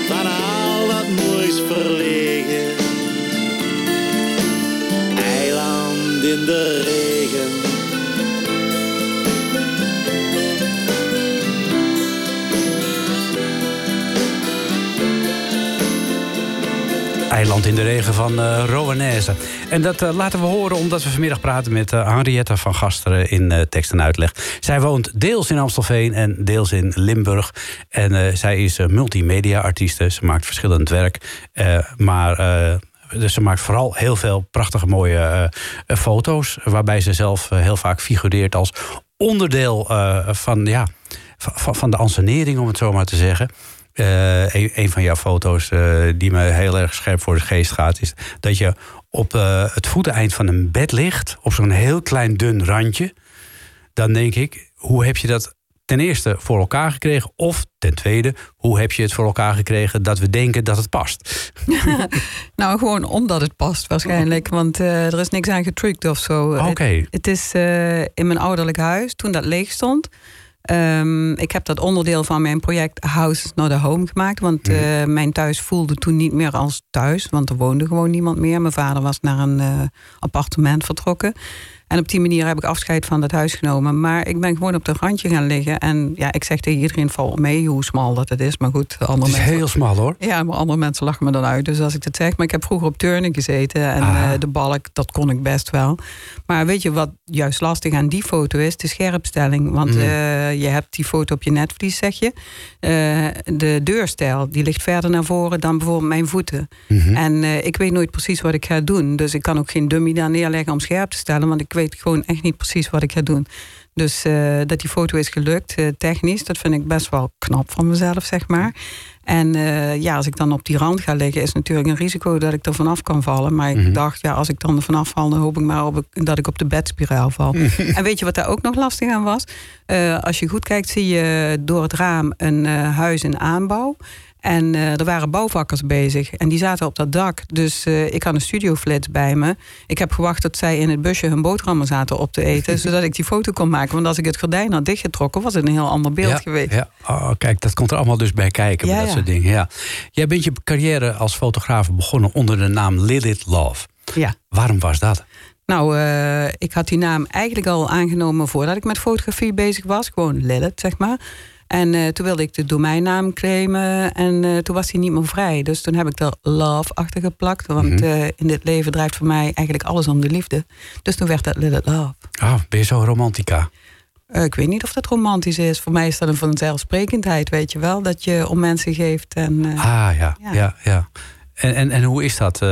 van al dat moois verlegen. Eiland in de regen. Eiland in de regen van uh, Roanaise. En dat uh, laten we horen omdat we vanmiddag praten met uh, Henriette van Gasteren in tekst en uitleg. Zij woont deels in Amstelveen en deels in Limburg. En zij is multimedia-artieste. Ze maakt verschillend werk. maar dus ze maakt vooral heel veel prachtige mooie foto's. Waarbij ze zelf heel vaak figureert als onderdeel van, ja, van, van de ansenering, om het zo maar te zeggen. Uh, een, een, van jouw foto's uh, die me heel erg scherp voor de geest gaat, is dat je op uh, het voeteneind van een bed ligt, op zo'n heel klein dun randje. Dan denk ik, hoe heb je dat ten eerste voor elkaar gekregen? Of ten tweede, hoe heb je het voor elkaar gekregen dat we denken dat het past? *laughs* nou, gewoon omdat het past waarschijnlijk. Want er is niks aan getrukt of zo. Oké. Het, het, is in mijn ouderlijk huis, toen dat leeg stond. Um, ik heb dat onderdeel van mijn project House Not a Home gemaakt. Want uh, mijn thuis voelde toen niet meer als thuis. Want er woonde gewoon niemand meer. Mijn vader was naar een uh, appartement vertrokken. En op die manier heb ik afscheid van dat huis genomen. Maar ik ben gewoon op de randje gaan liggen. En ja, ik zeg tegen iedereen, val mee hoe smal dat het is. Maar goed, andere het is heel smal hoor. Ja, maar andere mensen lachen me dan uit. Dus als ik dat zeg. Maar ik heb vroeger op turnen gezeten. En uh, de balk, dat kon ik best wel. Maar weet je wat juist lastig aan die foto is? De scherpstelling. Want mm. uh, je hebt die foto op je netvlies, zeg je. Uh, de deurstijl, die ligt verder naar voren dan bijvoorbeeld mijn voeten. Mm -hmm. En ik weet nooit precies wat ik ga doen. Dus ik kan ook geen dummy daar neerleggen om scherp te stellen. Want ik weet gewoon echt niet precies wat ik ga doen. Dus uh, dat die foto is gelukt, uh, technisch, dat vind ik best wel knap van mezelf, zeg maar. En uh, ja, als ik dan op die rand ga liggen, is natuurlijk een risico dat ik er vanaf kan vallen. Maar ik mm -hmm. dacht, ja, als ik dan er vanaf val, dan hoop ik maar op, dat ik op de bedspiraal val. *laughs* en weet je wat daar ook nog lastig aan was? als je goed kijkt, zie je door het raam een huis in aanbouw. En uh, er waren bouwvakkers bezig en die zaten op dat dak. Dus uh, ik had een studioflits bij me. Ik heb gewacht tot zij in het busje hun boterhammen zaten op te eten, *laughs* zodat ik die foto kon maken. Want als ik het gordijn had dichtgetrokken, was het een heel ander beeld ja, geweest. Ja. Oh, kijk, dat komt er allemaal dus bij kijken, ja, dat ja. soort dingen. Ja. Jij bent je carrière als fotograaf begonnen onder de naam Lilith Love. Ja. Waarom was dat? Nou, uh, ik had die naam eigenlijk al aangenomen voordat ik met fotografie bezig was. Gewoon Lilith, zeg maar. En uh, toen wilde ik de domeinnaam claimen en uh, toen was die niet meer vrij. Dus toen heb ik er love achter geplakt. Want mm -hmm. uh, in dit leven draait voor mij eigenlijk alles om de liefde. Dus toen werd dat Little Love. Ah, ben je zo romantica? ik weet niet of dat romantisch is. Voor mij is dat een vanzelfsprekendheid, weet je wel. Dat je om mensen geeft. En, ah, ja, ja, ja. ja. En, en, en hoe is dat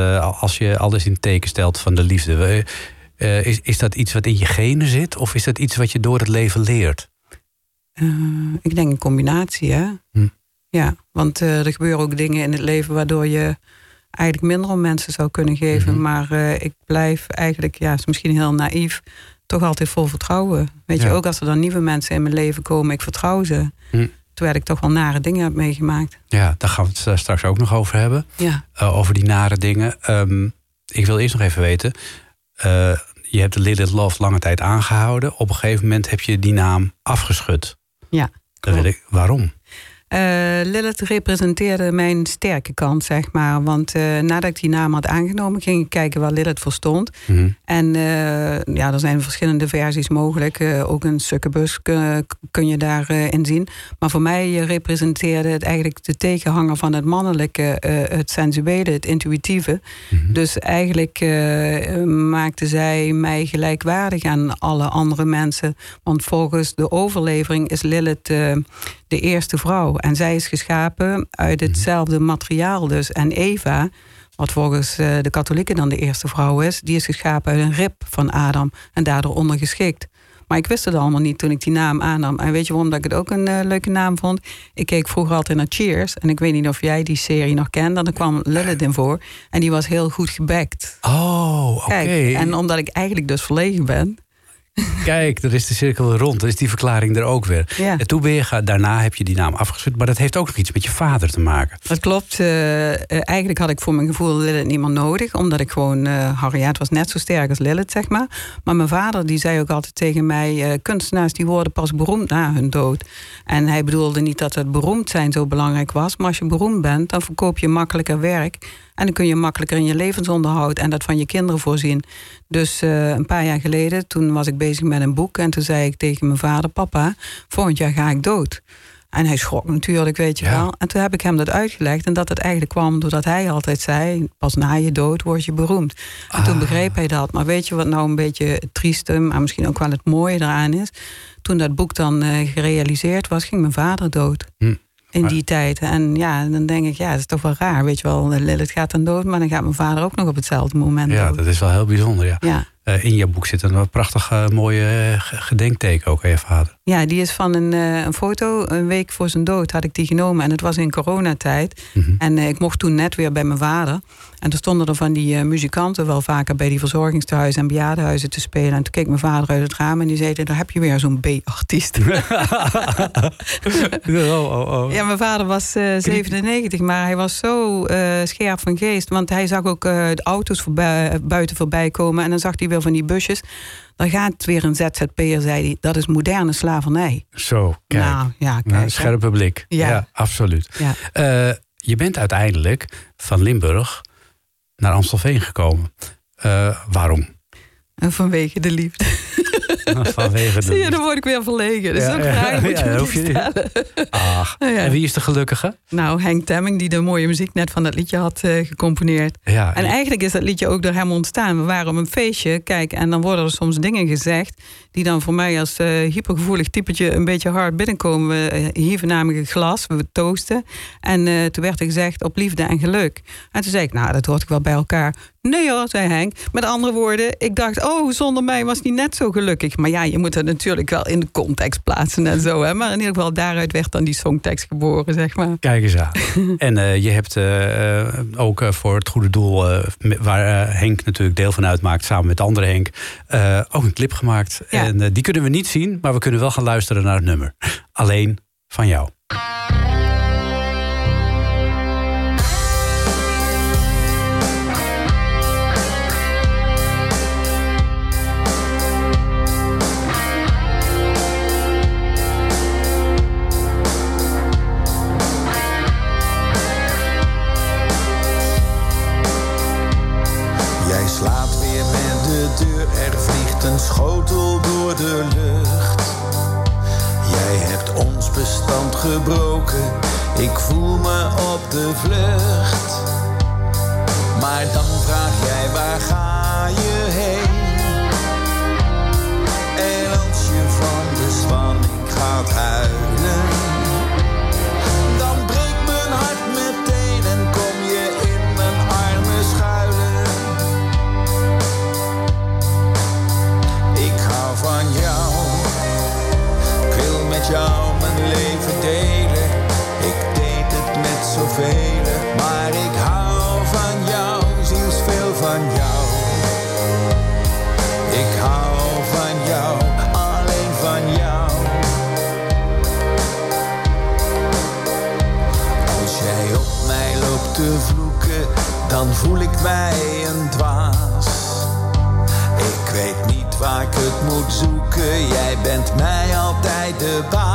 als je alles in teken stelt van de liefde? is, is dat iets wat in je genen zit? Of is dat iets wat je door het leven leert? Uh, ik denk een combinatie, hè? Hm. Ja, want uh, er gebeuren ook dingen in het leven waardoor je eigenlijk minder om mensen zou kunnen geven. Mm -hmm. Maar uh, ik blijf eigenlijk, ja, is misschien heel naïef, toch altijd vol vertrouwen. Weet ja. je, ook als er dan nieuwe mensen in mijn leven komen, ik vertrouw ze. Hm. Terwijl ik toch wel nare dingen heb meegemaakt. Ja, daar gaan we het straks ook nog over hebben. Ja. over die nare dingen. Um, ik wil eerst nog even weten. je hebt de Lilith Love lange tijd aangehouden. Op een gegeven moment heb je die naam afgeschud. Ja. Dan wil ik, waarom? Uh, Lilith representeerde mijn sterke kant, zeg maar. Want uh, nadat ik die naam had aangenomen, ging ik kijken waar Lilith voor stond. Mm -hmm. En uh, ja, er zijn verschillende versies mogelijk. ook een succubus kun, kun je daarin zien. Maar voor mij representeerde het eigenlijk de tegenhanger van het mannelijke, het sensuele, het intuïtieve. Mm -hmm. Dus eigenlijk maakte zij mij gelijkwaardig aan alle andere mensen. Want volgens de overlevering is Lilith de eerste vrouw. En zij is geschapen uit hetzelfde materiaal dus. En Eva, wat volgens uh, de katholieken dan de eerste vrouw is... die is geschapen uit een rib van Adam en daardoor ondergeschikt. Maar ik wist het allemaal niet toen ik die naam aannam. En weet je waarom dat ik het ook een uh, leuke naam vond? Ik keek vroeger altijd naar Cheers. En ik weet niet of jij die serie nog kent. Dan kwam Lilith in voor. En die was heel goed gebackt. Oh, oké. Okay. En omdat ik eigenlijk dus verlegen ben... Kijk, er is de cirkel rond. Dan is die verklaring er ook weer. Ja. En toen ben je, daarna heb je die naam afgeschud. Maar dat heeft ook nog iets met je vader te maken. Dat klopt. Uh, eigenlijk had ik voor mijn gevoel Lilith niemand nodig. Omdat ik gewoon... Uh, Harriet was net zo sterk als Lilith, zeg maar. Maar mijn vader die zei ook altijd tegen mij... Uh, kunstenaars die worden pas beroemd na hun dood. En hij bedoelde niet dat het beroemd zijn zo belangrijk was. Maar als je beroemd bent, dan verkoop je makkelijker werk... En dan kun je makkelijker in je levensonderhoud en dat van je kinderen voorzien. Dus uh, een paar jaar geleden, toen was ik bezig met een boek. En toen zei ik tegen mijn vader: Papa, volgend jaar ga ik dood. En hij schrok natuurlijk, weet je Ja. wel. En toen heb ik hem dat uitgelegd. En dat het eigenlijk kwam doordat hij altijd zei... pas na je dood word je beroemd. En toen Ah. begreep hij dat. Maar weet je wat nou een beetje het trieste... maar misschien ook wel het mooie eraan is? Toen dat boek dan eh, gerealiseerd was... ging mijn vader dood. Hm. In die tijd. En ja, dan denk ik, ja, dat is toch wel raar. Weet je wel, Lilith gaat dan dood... maar dan gaat mijn vader ook nog op hetzelfde moment Ja, dood. dat is wel heel bijzonder, ja. Ja. Eh, in jouw boek zit een prachtig eh, mooie eh, gedenkteken ook aan je vader. Ja, die is van een, een foto. Een week voor zijn dood had ik die genomen. En het was in coronatijd. Mhm. En ik mocht toen net weer bij mijn vader. En er stonden er van die muzikanten wel vaker bij die verzorgingstehuizen en bejaardenhuizen te spelen. En toen keek mijn vader uit het raam en die zei: Daar heb je weer zo'n B-artiest. *laughs* *laughs* oh, oh, oh. ja, mijn vader was eh, 97, maar hij was zo scherp van geest. Want hij zag ook de auto's voorbij, buiten voorbij komen. En dan zag hij weer van die busjes. Dan gaat weer een ZZP'er, zei hij. Dat is moderne slavernij. Zo, kijk. Nou, ja, kijk. Nou, een scherpe blik. Ja, Ja. absoluut. Ja. Eh, je bent uiteindelijk van Limburg naar Amstelveen gekomen. Eh, waarom? En vanwege de liefde. Vanwege de... *laughs* Zie je, dan word ik weer verlegen. Dus Ja, ook vragen moet ja, je me stellen. Ach, Ja. en wie is de gelukkige? Nou, Henk Temming, die de mooie muziek net van dat liedje had eh, gecomponeerd. Ja, En eigenlijk is dat liedje ook door hem ontstaan. We waren op een feestje, kijk, en dan worden er soms dingen gezegd... die dan voor mij als eh, hypergevoelig typetje een beetje hard binnenkomen. We eh, hieven namelijk het glas, we toosten. En toen werd er gezegd op liefde en geluk. En toen zei ik, nou, dat hoort ik wel bij elkaar. Nee hoor, zei Henk. Met andere woorden, ik dacht, oh, zonder mij was hij net zo gelukkig. Maar ja, je moet het natuurlijk wel in de context plaatsen en zo. Hè? Maar in ieder geval, daaruit werd dan die songtekst geboren, zeg maar. Kijk eens aan. *laughs* en eh, je hebt eh, ook eh, voor het goede doel, waar Henk natuurlijk deel van uitmaakt, samen met de andere Henk, ook een clip gemaakt. Ja. En die kunnen we niet zien, maar we kunnen wel gaan luisteren naar het nummer. Alleen van jou. Er vliegt een schotel door de lucht. Jij hebt ons bestand gebroken, ik voel me op de vlucht. Maar dan vraag jij waar ga je heen? En als je van de spanning gaat huilen, jou mijn leven delen. Ik deed het met zoveel, maar ik hou van jou, zielsveel van jou. Ik hou van jou, alleen van jou. Als jij op mij loopt te vloeken, dan voel ik mij een dwaas. Ik het moet zoeken, jij bent mij altijd de baas.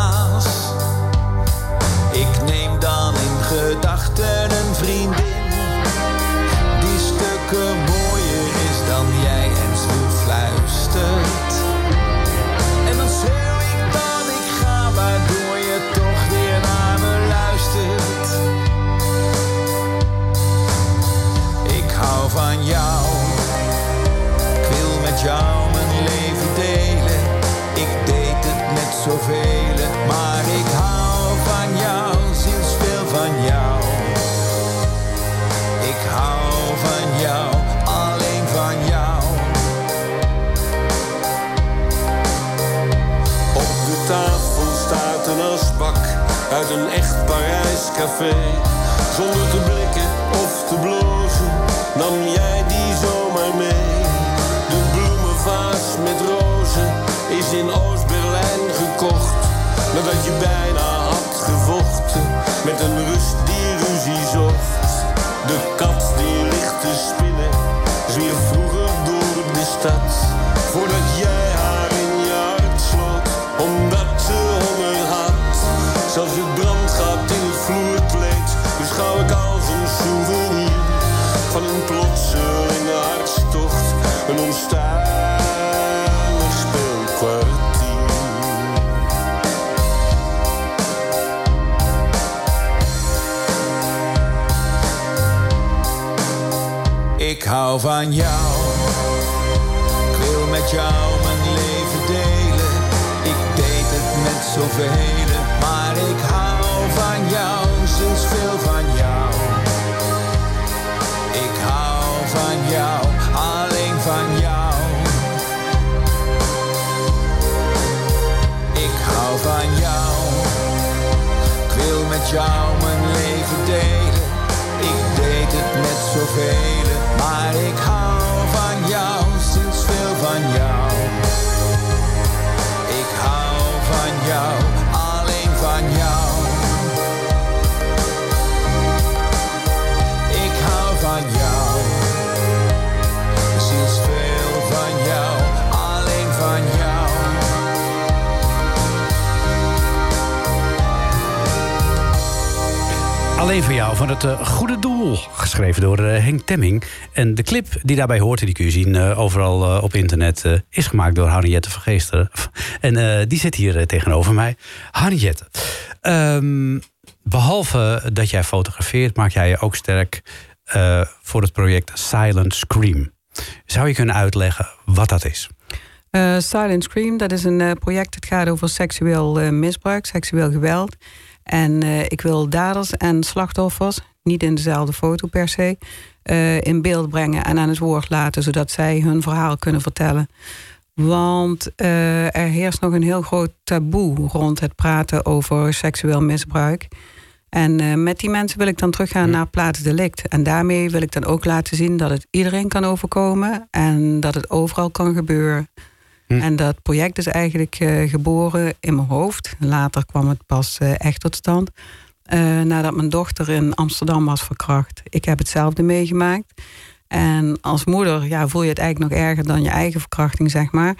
Uit een echt Parijs café. Zonder te blikken of te blozen nam jij die zomaar mee. De bloemenvaas met rozen is in Oost-Berlijn gekocht. Nadat je bijna had gevochten met een rust die ruzie zocht. De kat die ligt te spinnen zwierf vroeger door de stad. Hou van jou. Ik wil met jou mijn leven delen. Ik deed het met zoveel, maar ik hou van jou, sinds veel van jou. Ik hou van jou, alleen van jou. Ik hou van jou. Ik wil met jou mijn leven delen. Met zoveel, maar ik hou van jou, sinds veel van jou. Ik hou van jou, Alleen voor jou van het eh, Goede Doel. Geschreven door eh, Henk Temming. En de clip die daarbij hoort, die kun je zien eh, overal op internet, is gemaakt door Henriette van Geesteren. *laughs* En die zit hier tegenover mij. Henriette, ehm, behalve dat jij fotografeert, maak jij je ook sterk voor het project Silent Scream. Zou je kunnen uitleggen wat dat is? Silent Scream, dat is een project dat gaat over seksueel misbruik, seksueel geweld. En eh, ik wil daders en slachtoffers, niet in dezelfde foto per se, eh, in beeld brengen en aan het woord laten, zodat zij hun verhaal kunnen vertellen. Want eh, er heerst nog een heel groot taboe rond het praten over seksueel misbruik. En met die mensen wil ik dan teruggaan naar plaatsdelict. En daarmee wil ik dan ook laten zien dat het iedereen kan overkomen en dat het overal kan gebeuren. En dat project is eigenlijk eh, geboren in mijn hoofd. Later kwam het pas eh, echt tot stand. eh, nadat mijn dochter in Amsterdam was verkracht. Ik heb hetzelfde meegemaakt. En als moeder ja, voel je het eigenlijk nog erger dan je eigen verkrachting, zeg maar.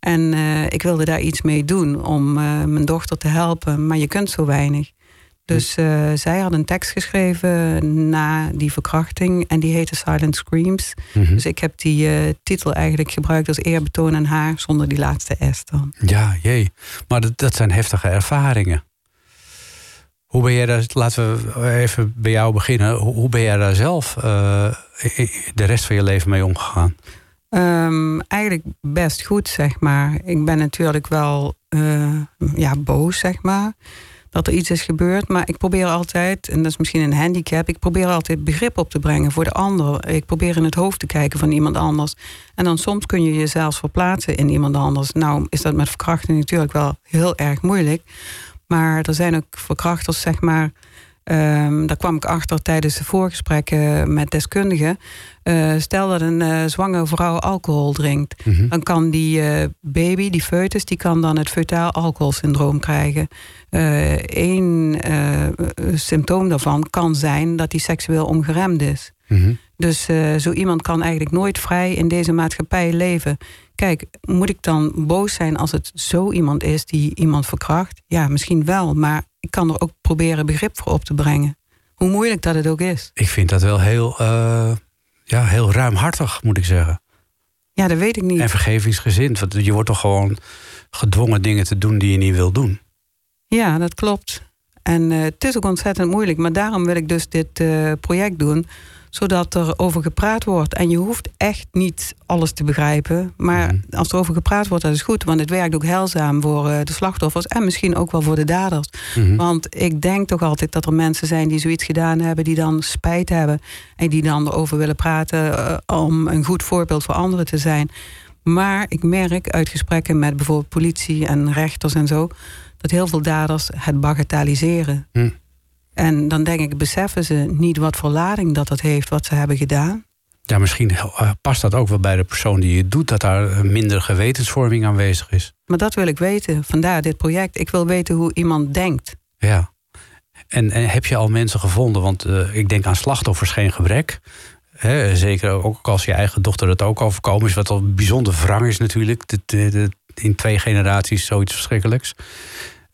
En ik wilde daar iets mee doen om mijn dochter te helpen. Maar je kunt zo weinig. Dus eh, zij had een tekst geschreven na die verkrachting. En die heette Silent Screams. Dus ik heb die eh, titel eigenlijk gebruikt als eerbetoon aan haar. Zonder die laatste S dan. Ja, jee. Maar dat, dat zijn heftige ervaringen. Hoe ben jij daar, laten we even bij jou beginnen. Hoe, hoe ben jij daar zelf eh, de rest van je leven mee omgegaan? Ehm, eigenlijk best goed, zeg maar. Ik ben natuurlijk wel ja, boos, zeg maar. Dat er iets is gebeurd. Maar ik probeer altijd, en dat is misschien een handicap... ik probeer altijd begrip op te brengen voor de ander. Ik probeer in het hoofd te kijken van iemand anders. En dan soms kun je jezelf verplaatsen in iemand anders. Nou is dat met verkrachting natuurlijk wel heel erg moeilijk. Maar er zijn ook verkrachters, zeg maar... ehm, daar kwam ik achter tijdens de voorgesprekken met deskundigen. Eh, stel dat een eh, zwangere vrouw alcohol drinkt, dan kan die eh, baby, die foetus, die kan dan het feutaal alcoholsyndroom krijgen. Eén symptoom daarvan kan zijn dat hij seksueel ongeremd is. Dus eh, zo iemand kan eigenlijk nooit vrij in deze maatschappij leven. Kijk, moet ik dan boos zijn als het zo iemand is die iemand verkracht? Ja, misschien wel, maar ik kan er ook proberen begrip voor op te brengen. Hoe moeilijk dat het ook is. Ik vind dat wel heel, eh, ja, heel ruimhartig, moet ik zeggen. Ja, dat weet ik niet. En vergevingsgezind. Want je wordt toch gewoon gedwongen dingen te doen die je niet wil doen. Ja, dat klopt. En eh, het is ook ontzettend moeilijk. Maar daarom wil ik dus dit eh, project doen. Zodat er over gepraat wordt. En je hoeft echt niet alles te begrijpen. Maar als er over gepraat wordt, dat is goed. Want het werkt ook heilzaam voor eh, de slachtoffers. En misschien ook wel voor de daders. Want ik denk toch altijd dat er mensen zijn die zoiets gedaan hebben. Die dan spijt hebben. En die dan erover willen praten. eh, om een goed voorbeeld voor anderen te zijn. Maar ik merk uit gesprekken met bijvoorbeeld politie en rechters en zo. dat heel veel daders het bagatelliseren. Hm. En dan denk ik, beseffen ze niet wat voor lading dat dat heeft, wat ze hebben gedaan. Ja, misschien eh, past dat ook wel bij de persoon die het doet, dat daar minder gewetensvorming aanwezig is. Maar dat wil ik weten. Vandaar dit project. Ik wil weten hoe iemand denkt. Ja. En, en heb je al mensen gevonden? Want eh, ik denk aan slachtoffers geen gebrek. Zeker ook als je eigen dochter het ook overkomen is. Wat al bijzonder wrang is natuurlijk. In twee generaties zoiets verschrikkelijks.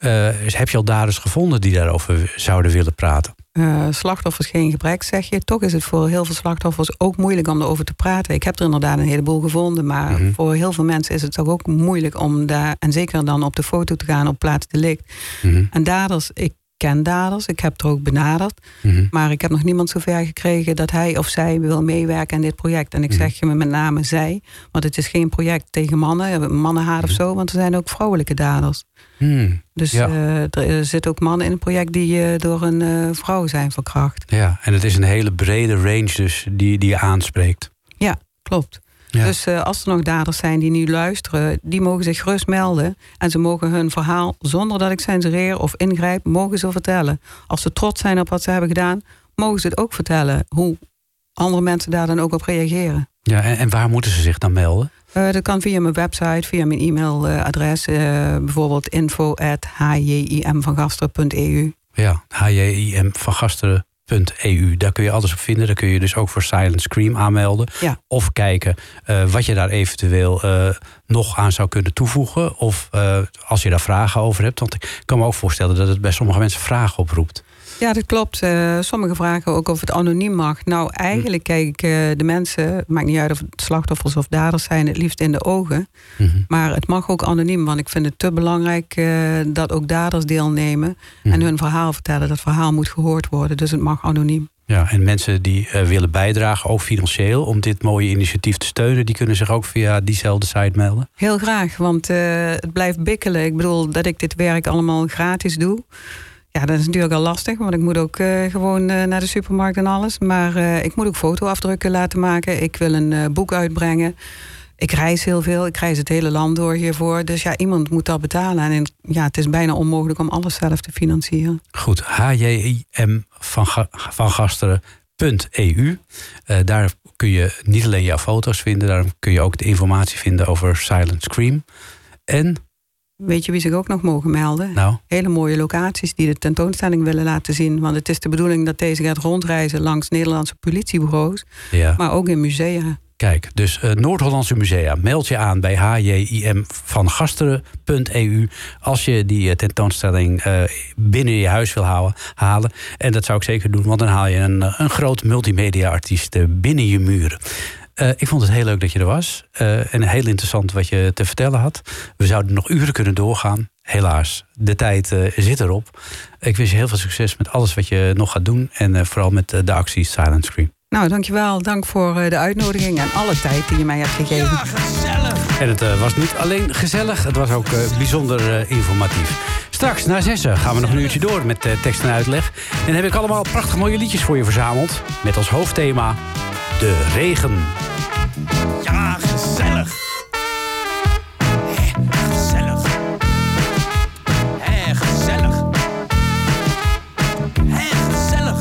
Eh, dus heb je al daders gevonden die daarover zouden willen praten? Eh, slachtoffers geen gebrek, zeg je. Toch is het voor heel veel slachtoffers ook moeilijk om erover te praten. Ik heb er inderdaad een heleboel gevonden. Maar Mhm. voor heel veel mensen is het toch ook moeilijk om daar... en zeker dan op de foto te gaan op plaats delict. Mhm. En daders, ik Ik heb er ook benaderd. Mhm. Maar ik heb nog niemand zover gekregen dat hij of zij wil meewerken aan dit project. En ik Mhm. zeg je met name zij. Want het is geen project tegen mannen, mannenhaat of zo. Want er zijn ook vrouwelijke daders. Dus Ja. eh, er zitten ook mannen in het project die eh, door een eh, vrouw zijn verkracht. Ja, en het is een hele brede range dus die, die je aanspreekt. Ja, klopt. Ja. Dus eh, als er nog daders zijn die nu luisteren, die mogen zich gerust melden. En ze mogen hun verhaal, zonder dat ik censureer of ingrijp, mogen ze vertellen. Als ze trots zijn op wat ze hebben gedaan, mogen ze het ook vertellen. Hoe andere mensen daar dan ook op reageren. Ja, en, en waar moeten ze zich dan melden? Eh, dat kan via mijn website, via mijn e-mailadres. eh, bijvoorbeeld info.hjimvangasteren.eu. Ja, hjimvangasteren.eu. Daar kun je alles op vinden. Daar kun je dus ook voor Silent Scream aanmelden. Ja. Of kijken eh, wat je daar eventueel eh, nog aan zou kunnen toevoegen. Of eh, als je daar vragen over hebt. Want ik kan me ook voorstellen dat het bij sommige mensen vragen oproept. Ja, dat klopt. Eh, sommige vragen ook of het anoniem mag. Nou, eigenlijk kijk ik eh, de mensen, het maakt niet uit of het slachtoffers of daders zijn, het liefst in de ogen. Mhm. Maar het mag ook anoniem, want ik vind het te belangrijk eh, dat ook daders deelnemen Mhm. en hun verhaal vertellen. Dat verhaal moet gehoord worden, dus het mag anoniem. Ja, en mensen die willen bijdragen, ook financieel, om dit mooie initiatief te steunen, die kunnen zich ook via diezelfde site melden. Heel graag, want het blijft bikkelen. Ik bedoel, dat ik dit werk allemaal gratis doe. Ja, dat is natuurlijk al lastig, want ik moet ook eh, gewoon eh, naar de supermarkt en alles. Maar eh, ik moet ook fotoafdrukken laten maken. Ik wil een boek uitbrengen. Ik reis heel veel. Ik reis het hele land door hiervoor. Dus ja, iemand moet dat betalen. En ja, het is bijna onmogelijk om alles zelf te financieren. Goed, hjim van, van gasteren.eu. Daar kun je niet alleen jouw foto's vinden, daar kun je ook de informatie vinden over Silent Scream. En, Weet je wie zich ook nog mogen melden? nou, Hele mooie locaties die de tentoonstelling willen laten zien. Want het is de bedoeling dat deze gaat rondreizen langs Nederlandse politiebureaus. ja. Maar ook in musea. Kijk, dus eh, Noord-Hollandse Musea. Meld je aan bij hjim van gasteren.eu als je die eh, tentoonstelling eh, binnen je huis wil houden, halen. En dat zou ik zeker doen, want dan haal je een, een groot multimedia-artiest binnen je muren. Eh, ik vond het heel leuk dat je er was. eh, en heel interessant wat je te vertellen had. We zouden nog uren kunnen doorgaan. Helaas, de tijd eh, zit erop. Ik wens je heel veel succes met alles wat je nog gaat doen. En eh, vooral met de actie Silent Scream. Nou, dankjewel. Dank voor eh, de uitnodiging en alle tijd die je mij hebt gegeven. En het eh, was niet alleen gezellig, het was ook eh, bijzonder eh, informatief. Straks na zessen gaan we nog een uurtje door met eh, tekst en uitleg. En dan heb ik allemaal prachtig mooie liedjes voor je verzameld. Met als hoofdthema de regen. Ja, gezellig. Hé, gezellig. Hé, gezellig. Hé, gezellig.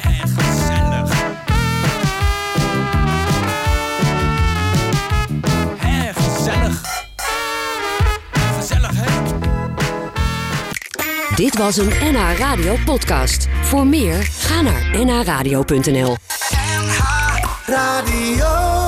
Hé, gezellig. Hé, gezellig. Gezellig, hè? Dit was een NH Radio podcast. Voor meer, ga naar nhradio.nl. Radio.